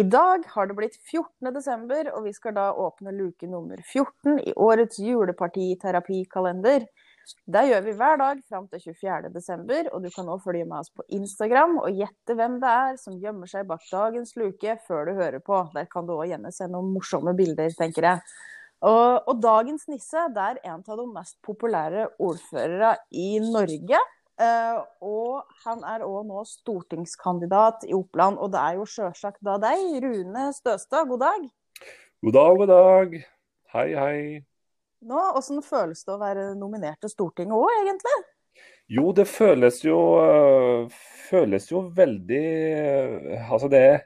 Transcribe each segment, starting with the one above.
I dag har det blitt 14. desember, og vi skal da åpne luke nummer 14 i årets julepartiterapikalender. Det gjør vi hver dag fram til 24. desember, og du kan nå følge med oss på Instagram og gjette hvem det er som gjemmer seg bak dagens luke før du hører på. Der kan du òg gjerne se noen morsomme bilder, tenker jeg. Og, og dagens nisse det er en av de mest populære ordførere i Norge. Uh, og han er òg nå stortingskandidat i Oppland, og det er jo sjølsagt da deg, Rune Støstad. God dag. God dag, god dag. Hei, hei. Nå, Åssen føles det å være nominert til Stortinget òg, egentlig? Jo, det føles jo, uh, føles jo veldig uh, Altså, det er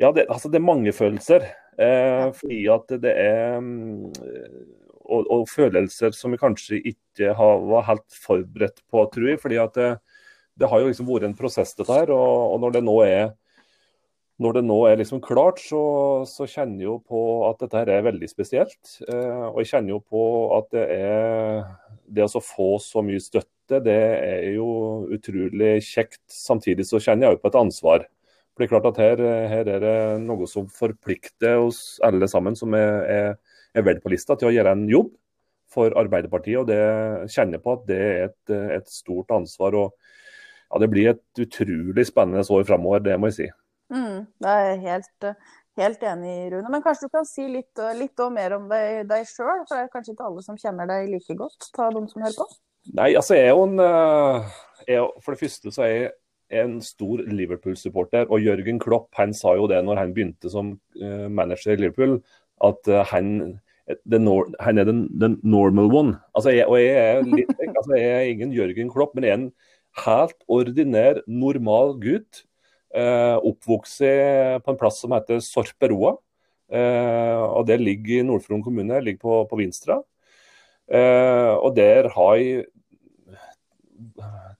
Ja, det, altså, det er mange følelser. fordi at det er um, og, og, følelser som vi kanskje ikke har, var helt forberedt på, tror jeg. fordi det, det har jo liksom vært en prosess, dette her. Og, og når det nå er når det nå er liksom klart, så, så, kjenner jeg jo på at dette her er veldig spesielt. Eh, og jeg kjenner jo på at det er Det å få så mye støtte, det er jo utrolig kjekt. Samtidig så kjenner jeg jo på et ansvar. For det er klart at her, her er det noe som forplikter oss alle sammen som er, er er valgt på lista til å gjøre en jobb for Arbeiderpartiet. og det kjenner på at det er et, et stort ansvar. og ja, Det blir et utrolig spennende år framover, det må jeg si. Mm, det er jeg helt, helt enig i, Rune. Men kanskje du kan si litt, litt mer om deg, deg sjøl? For det er kanskje ikke alle som kjenner deg like godt, ta de som hører på? Nei, altså jeg er jo en eh, jeg, For det første så er jeg en stor Liverpool-supporter. Og Jørgen Klopp han sa jo det når han begynte som uh, manager i Liverpool, at uh, han nor, her nede den, normal one. Altså jeg, og jeg er, litt, altså jeg er ingen Jørgen Klopp, men jeg er en helt ordinær, normal gutt. Eh, oppvokst på en plass som heter Sorperoa. Eh, og Det ligger i Nord-Fron kommune, ligger på, på Vinstra. Eh, og der har jeg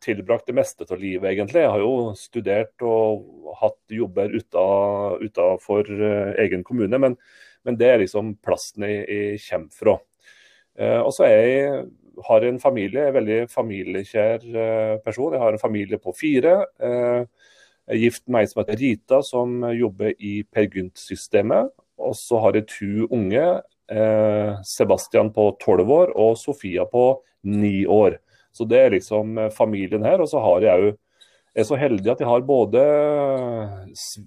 tilbrakt det meste av livet, egentlig. Jeg har jo studert og hatt jobber utenfor uh, egen kommune. Men men det er liksom plassen jeg, jeg kommer fra. Eh, og så er jeg har en familie, en veldig familiekjær eh, person. Jeg har en familie på fire. Eh, jeg er gift med ei som heter Rita, som jobber i Per Gynt-systemet. Og så har jeg to unge. Sebastian på tolv år og Sofia på ni år. Så det er liksom familien her. Og så har jeg òg er så heldig at jeg har både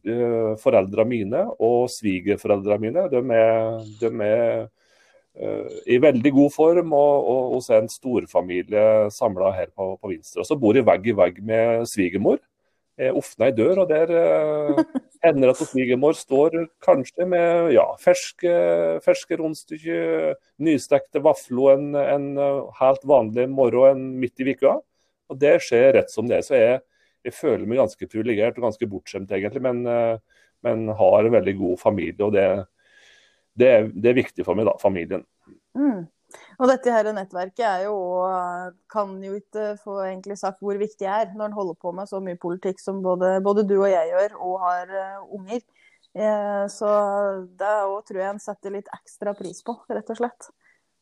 eh, foreldrene mine og svigerforeldrene mine. De er, de er uh, i veldig god form og, og hos en storfamilie samla her på, på Vinstra. Så bor jeg vegg i vegg med svigermor. Jeg åpner ei dør, og der ender hender at svigermor står kanskje med ja, ferske, ferske rundstykker, nystekte vafler en, en helt vanlig morgen midt i uka. Og det skjer rett som det er. Så jeg jeg føler meg ganske privilegert og ganske bortskjemt, egentlig. Men, eh, men, har en veldig god familie, og det, det, det er viktig for meg, da, familien. Mm. Og dette her nettverket er jo kan jo ikke få egentlig sagt hvor viktig det er når en holder på med så mye politikk som både, både du og jeg gjør, og har uh, unger. Eh, så det òg tror jeg en setter litt ekstra pris på, rett og slett.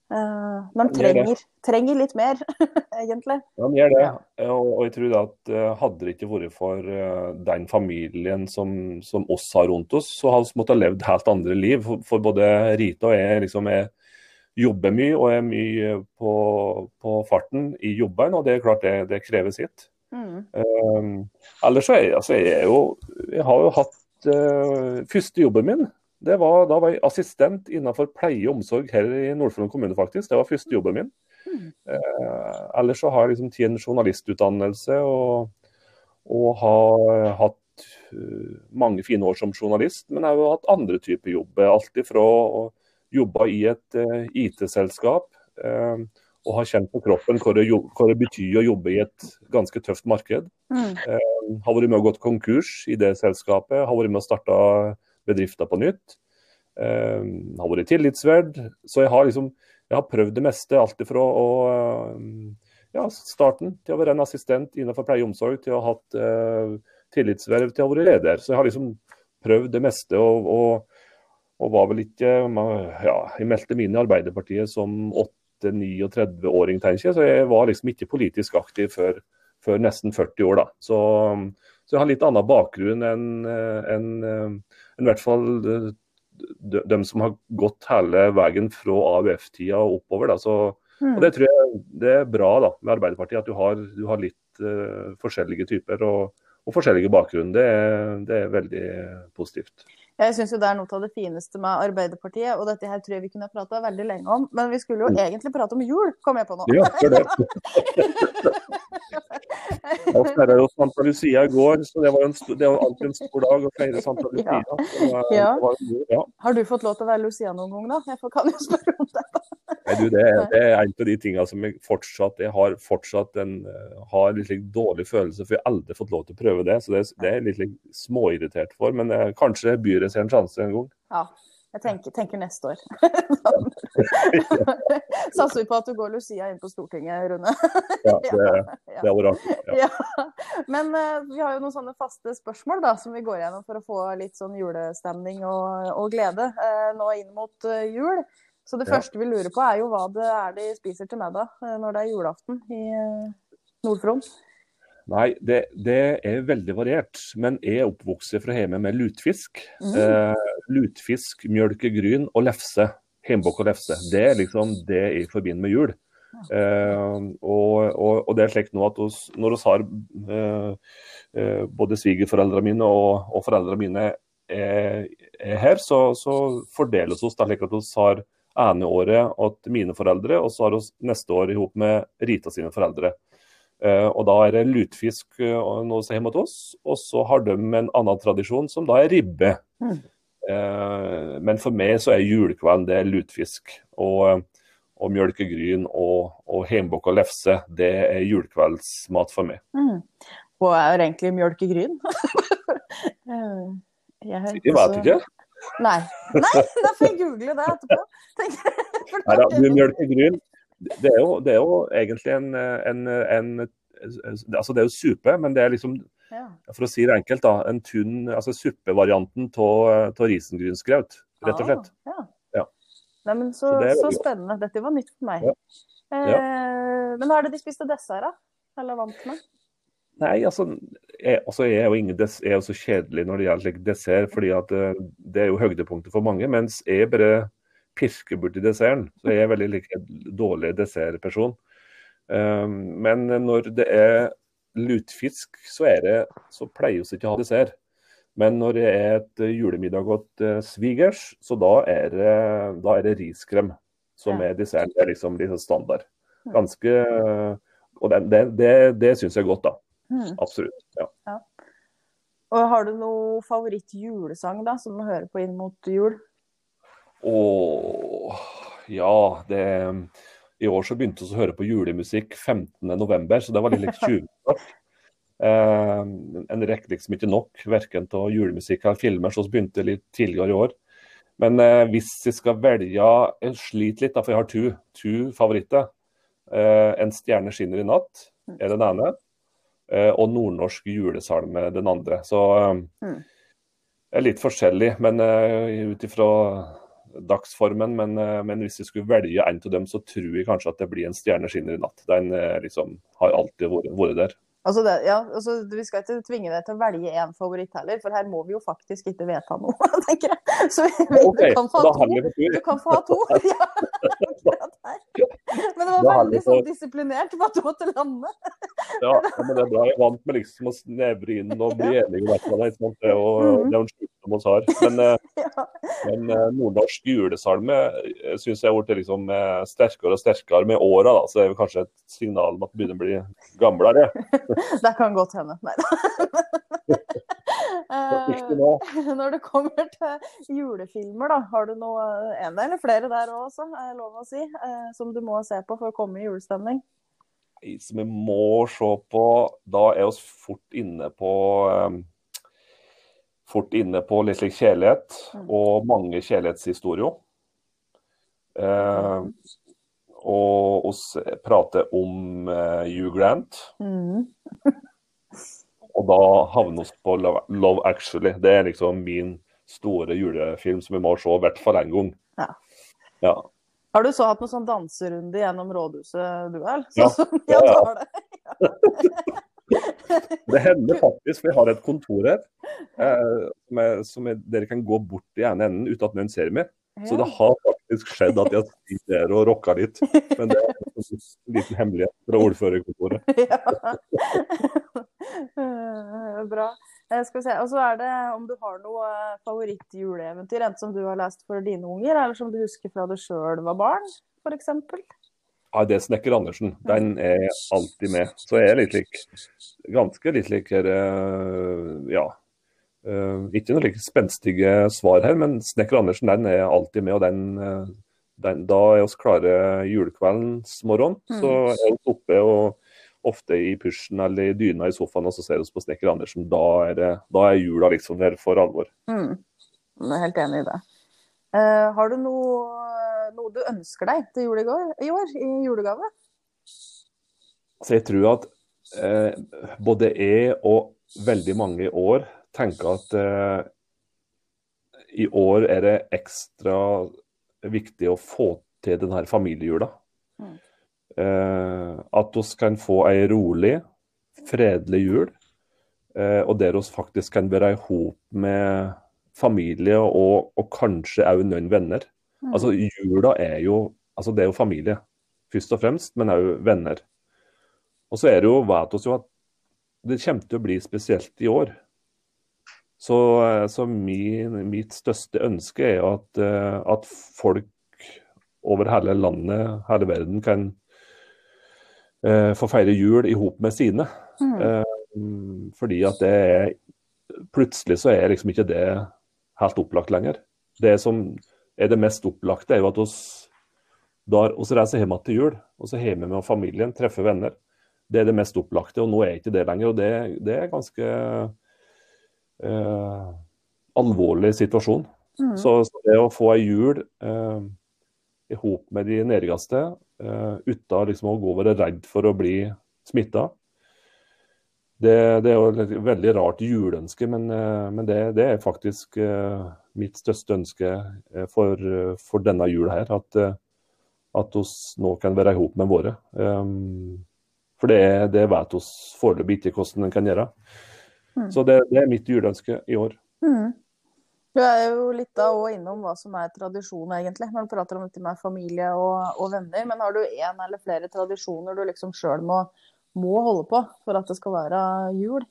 Uh, man trenger, trenger, litt mer, egentlig. Ja, gjør det. Ja. Og, og, jeg tror at uh, hadde det ikke vært for uh, den familien som, som, oss har rundt oss, så hadde vi måttet levd helt andre liv. For, for både Rita og jeg liksom er, jobber mye og er mye på, på, farten i jobben, og det er klart det, det krever sitt. Mm. Um, ellers så er jeg, altså jeg, er jo, jeg har jo hatt første jobben min var, da var jeg assistent innenfor pleie og omsorg her i Nord-Fron kommune, faktisk. Det var første jobben min. Mm. Eh, ellers så har jeg liksom tatt en journalistutdannelse og, og har hatt uh, mange fine år som journalist. Men jeg har hatt andre typer jobber. Alt ifra å jobbe i et uh, IT-selskap uh, og har kjent på kroppen hva det, hva det, betyr å jobbe i et ganske tøft marked. Mm. har vært med og gått konkurs i det selskapet. Har vært med og starta bedrifter på nytt. Uh, har vært tillitsverd. Så jeg har liksom jeg har prøvd det meste. Alt fra å ja, starten til å være en assistent innenfor pleie og omsorg, til å ha hatt uh, tillitsverv, til å være leder. Så jeg har liksom prøvd det meste. og, og, og var vel ikke ja, Jeg meldte meg inn i Arbeiderpartiet som 8-39-åring, tenker jeg. Så jeg var liksom ikke politisk aktiv før, før nesten 40 år, da. Så, så jeg har litt annen bakgrunn enn en, i hvert fall de, de, som har gått hele veien fra AUF-tida og oppover. Da, så, mm. og Det tror jeg det er bra da, med Arbeiderpartiet, at du har, du har litt uh, forskjellige typer og, og forskjellige bakgrunn. Det, det er veldig positivt. Jeg syns jo det er noe av det fineste med Arbeiderpartiet, og dette her tror jeg vi kunne prata veldig lenge om. Men vi skulle jo mm. egentlig prate om jul, kom jeg på nå. Ja, for det. Jeg feira jo Santa Lucia i går, så det var, en, det var alltid en stor dag å feire Santa Lucia. Ja. Ja. ja. Har du fått lov til å være Lucia noen gang, da? Jeg kan jo spørre om det. Nei, du, det, det, er en av de tingene som jeg fortsatt jeg har fortsatt en, eh, har litt like, dårlig følelse for. Jeg har aldri fått lov til å prøve det, så det, det er jeg litt like, småirritert for. Men eh, kanskje jeg seg en sjanse en gang. Ja, jeg tenker, tenker neste år. Satser vi på at du går Lucia inn på Stortinget, Rune. ja, det, det hadde vært artig. Ja. ja. Men uh, vi har jo noen sånne faste spørsmål da, som vi går gjennom for å få litt sånn julestemning og, og glede uh, nå inn mot uh, jul. Så det ja. første vi lurer på, er jo hva det er de spiser til middag eh, når det er julaften i eh, Nord-Fron. Nei, det, det, er veldig variert. Men jeg er oppvokst fra hjemme med lutfisk. Mm. Eh, lutfisk, mjølkegryn og lefse. Hjemmebakk og lefse. Det er liksom det jeg forbinder med jul. Eh, og, og, og, det er slik nå at oss, når vi har eh, eh, både svigerforeldrene mine og, og foreldrene mine er, er her, så, så fordeles oss da slik at vi har ene året til mine foreldre, og så har vi neste år i med Rita sine foreldre. Uh, og Da er det lutfisk uh, noe som er hjemme hos oss, og så har de en annen tradisjon som da er ribbe. Mm. Uh, men for meg så er julekvelden det er lutfisk. Og, og mjølkegryn og, og hjemmebakka lefse, det er julekveldsmat for meg. Mm. Hva er egentlig mjølkegryn? jeg, jeg vet ikke. Nei. Nei, da får jeg google det etterpå. Nei da, mjølkegryn. Det er, jo, det er jo egentlig en, en, en, Altså det er jo supe, men det er liksom ja. For å si det enkelt, da. En tunn altså suppevarianten av risengrynsgraut, rett og slett. Ah, ja. ja. Nei, men så, så, så, spennende. Dette var nytt for meg. Ja. Eh, men hva er det de spiste dessert, da? Eller vant med? Nei, altså jeg, altså jeg, er jo ingen des, er jo så kjedelig når det gjelder like, dessert, fordi at det, eh, det er jo høydepunktet for mange. Mens jeg bare pirker borti desserten. Så jeg er veldig like, dårlig dessertperson. Um, men når det er lutfisk, så, er det, så pleier vi ikke å ha dessert. Men når det er et julemiddag hos uh, svigers, så da er, det, da er det riskrem som er desserten. Det er liksom, liksom standard. Ganske Og det, det, det, det syns jeg er godt, da. Mm. Absolutt. Ja. ja. Og Har du noe favoritt-julesang da, som du hører på inn mot jul? Åh, ja, det I år så begynte vi å høre på julemusikk 15.11, så det var litt litt tjuvstart. Eh, en rekker liksom ikke nok, verken av julemusikk eller filmer, så vi begynte litt tidligere i år. Men eh, hvis jeg skal velge Jeg sliter litt, da, for jeg har to, to favoritter. Eh, 'En stjerne skinner i natt' er den ene. Eh, og nordnorsk julesalme den andre. Så mm. det er litt forskjellig, men uh, ut ifra dagsformen. Men, men, hvis vi skulle velge en av dem, så tror jeg kanskje at det blir en stjerne skinner i natt. Den liksom har alltid vært, vært der. Altså det, ja, altså Vi skal ikke tvinge deg til å velge én favoritt heller, for her må vi jo faktisk ikke vedta noe, tenker jeg. Så vi, okay, du kan få ha to. Du kan få ha to. Ja, men det var veldig sånn disiplinert at du måtte lande. ja, men det er bra. Jeg er vant med liksom å snevre inn og bli enig om et eller annet. Det er jo en sjukdom vi har. Men, ja. men eh, nordnorsk julesalme eh, syns jeg har blitt liksom sterkere og sterkere med åra. Så det er kanskje et signal om at det begynner å bli gamlere. det kan godt hende. Nei da. Eh, når det kommer til julefilmer, da, har du noe, en eller flere der òg, også, er lov å si, eh, som du må se på for å komme i julestemning? Som vi må se på, da er vi fort inne på Fort inne på litt slik kjærlighet, mm. og mange kjærlighetshistorier. Eh, og vi prater om eh, Hugh Grant. Mm. og da havner vi på Love, Actually. Det er liksom min store julefilm som vi må se i hvert fall én gang. Ja. ja. Har du så hatt noen sånn danserunde gjennom rådhuset, du vel? Sånn ja. ja. tar det. Det hender faktisk, for jeg har et kontor her eh, som, som jeg, dere kan gå bort i ene enden uten at noen ser meg. Så det har faktisk skjedd at jeg har sittet der og rocka litt. Men det er en liten hemmelighet fra ordførerkontoret. Ja. Bra. Eh, skal vi se. Og så er det om du har noe eh, favorittjuleeventyr, enten som du har lest for dine unger, eller som du husker fra du sjøl var barn, f.eks. Ja, det er Snekker Andersen. Den er alltid med. Så jeg er litt lik, ganske litt lik eh, ja. Ikke noen like spenstige svar her, men Snekker Andersen den er alltid med. og den, den Da er vi klare julekveldens morgen. Mm. Så er vi oppe og ofte i pysjen eller i dyna i sofaen og så ser vi på Snekker Andersen. Da er, det, da er jula liksom der for alvor. Mm. Jeg er helt enig i det. Uh, har du noe noe du ønsker deg til jul i, går, i år i julegave? Så jeg tror at uh, både jeg og veldig mange i år tenker at uh, i år er det ekstra viktig å få til denne familiejula. Mm. Eh, at vi kan få ei rolig, fredelig jul, eh, og der vi faktisk kan være i hop med familie og, og kanskje òg noen venner. Mm. Altså, Jula er jo altså det er jo familie, først og fremst, men òg venner. Og så er det jo, vet vi jo at det kommer til å bli spesielt i år. Så, så min, mitt største ønske er at, eh, at, folk over hele landet, hele verden, kan uh, få feire jul i hop med sine. Mm. Uh, fordi at det er Plutselig så er liksom ikke det helt opplagt lenger. Det som er det mest opplagte, er jo at oss der, oss reiser hjem til jul, og så hjemme med familien, treffer venner. Det er det mest opplagte, og nå er ikke det lenger. og Det, det er ganske eh, alvorlig situasjon. Mm. Så, så, det å få ei jul eh, i hop med de nærmeste, uh, uten liksom å gå og være redd for å bli smitta, det, det, er jo et veldig rart juleønske, men, eh, men det, det, er faktisk uh, mitt største ønske eh, for, for, denne jula her. At, at oss nå kan være i hop med våre. Um, for det, det vet oss foreløpig ikke hvordan en kan gjøre. Mm. Så det, det, er mitt juleønske i år. Mm. Du er jo litt da òg innom hva som er tradisjon, egentlig, når du prater om dette med familie og, og venner. Men har du én eller flere tradisjoner du liksom sjøl må må holde på for at det skal være jul.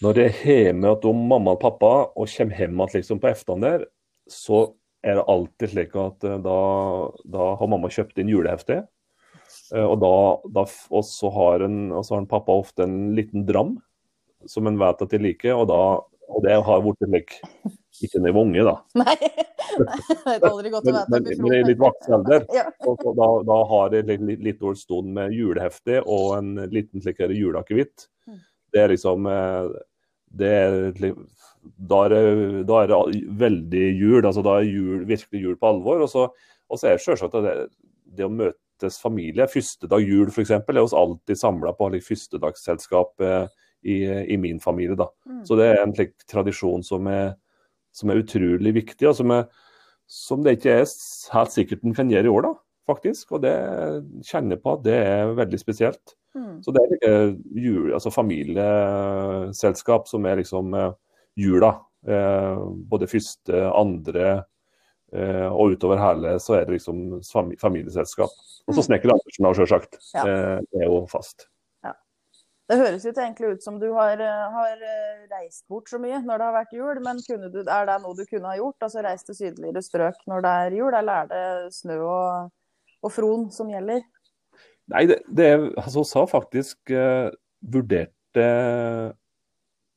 Når jeg er hjemme hos mamma og pappa og kommer hjem igjen liksom på ettermiddagen der, så er det alltid slik at eh, da, da har mamma kjøpt inn julehefte. Eh, og da, da også har, en, også har en pappa ofte en liten dram som en vet at de liker, og, da, og det har blitt like ikke når jeg var unge, da. Nei, det er aldri godt å vite. Men, men, i litt voksen alder. ja. da, da, har jeg litt, litt, litt dårlig stund med julehefte og en liten slik juleakevitt. Mm. Det er liksom eh, det er, da, er da er det veldig jul. altså Da er jul, virkelig jul på alvor. Og så, og så er det selvsagt det, det å møtes familie. Første dag jul f.eks. er oss alltid samla på like, førstedagsselskap eh, i, i, min familie. da. Mm. Så det er en slik tradisjon som er som er utrolig viktig, og som, er, som det ikke er helt sikkert en kan gjøre i år, da, faktisk. Og det kjenner på at det er veldig spesielt. Mm. Så det er jul, altså familieselskap som er liksom eh, jula. Eh, både første, andre eh, og utover hele så er det liksom familieselskap. Og så mm. Snekker Andersen, da, sjølsagt. Ja. Eh, det er jo fast. Det høres jo egentlig ut som du har, eh, har, eh, reist bort så mye når det har vært jul, men du, er det noe du kunne ha gjort? Altså reist til sydligere strøk når det er jul, eller er det snø og, og fron som gjelder? Nei, det, det altså, sa faktisk uh, vurderte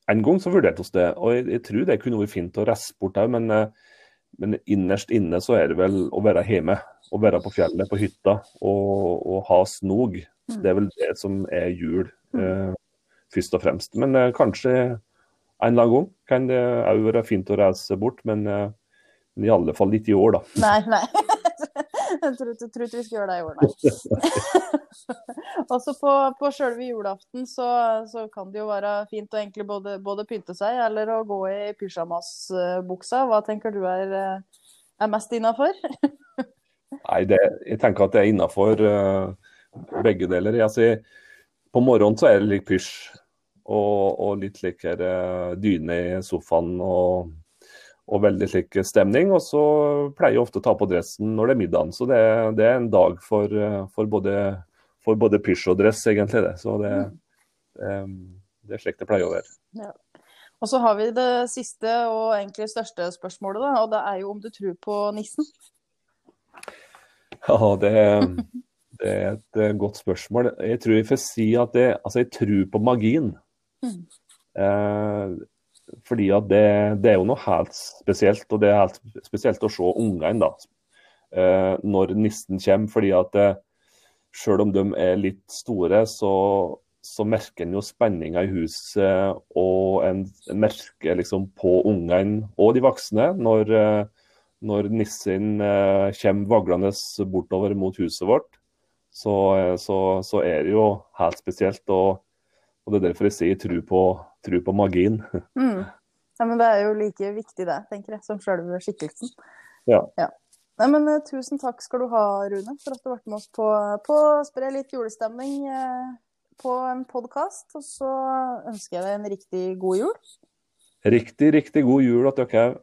En gang så vurderte oss det, og jeg, jeg, tror det kunne vært fint å reise bort òg, men, uh, men, innerst inne så er det vel å være hjemme. Å være på fjellet, på hytta og, og ha snog. Mm. Det er vel det som er jul eh, først og fremst. Men eh, kanskje en eller annen gang kan det òg være fint å reise bort, men, eh, men, i alle fall ikke i år, da. Nei, nei. Jeg tror, ikke vi skal gjøre det i år, nei. Også på, på selve julaften så, så, kan det jo være fint å egentlig både, både pynte seg eller å gå i pysjamasbuksa. Hva tenker du er, er mest innafor? Nei, det, jeg tenker at det er innafor uh, begge deler. Jeg sier på morgenen så er det litt pysj. Og, og litt slik eh, dyne i sofaen og, og veldig slik stemning. Og så pleier jeg ofte å ta på dressen når det er middagen. Så det, det er en dag for, eh, for både, for både pysj og dress, egentlig. det. Så det, det, det er slik det pleier å være. Ja. Og så har vi det siste og egentlig største spørsmålet, da, og det er jo om du tror på nissen? Ja, det, det er et eh, godt spørsmål. Jeg tror jeg får si at jeg, altså jeg tror på magien. Mm. Eh, fordi at det, det, er jo noe helt spesielt, og det er helt spesielt å se ungene da, eh, når nissen kommer. fordi at eh, selv om de er litt store, så, så merker en jo spenninga i huset, og en, en merker liksom på ungene og de voksne når, eh, når nissen eh, kommer vaglende bortover mot huset vårt. Så, eh, så, så er det jo helt spesielt. og og Det er derfor jeg sier tro på, tro på magien. Mm. Ja, men Det er jo like viktig det, tenker jeg, som selve skikkelsen. Ja. ja. Nei, men uh, Tusen takk skal du ha, Rune, for at du ble med oss på, på å spre litt julestemning uh, på en podkast. Og så ønsker jeg deg en riktig god jul. Riktig, riktig god jul at dere òg.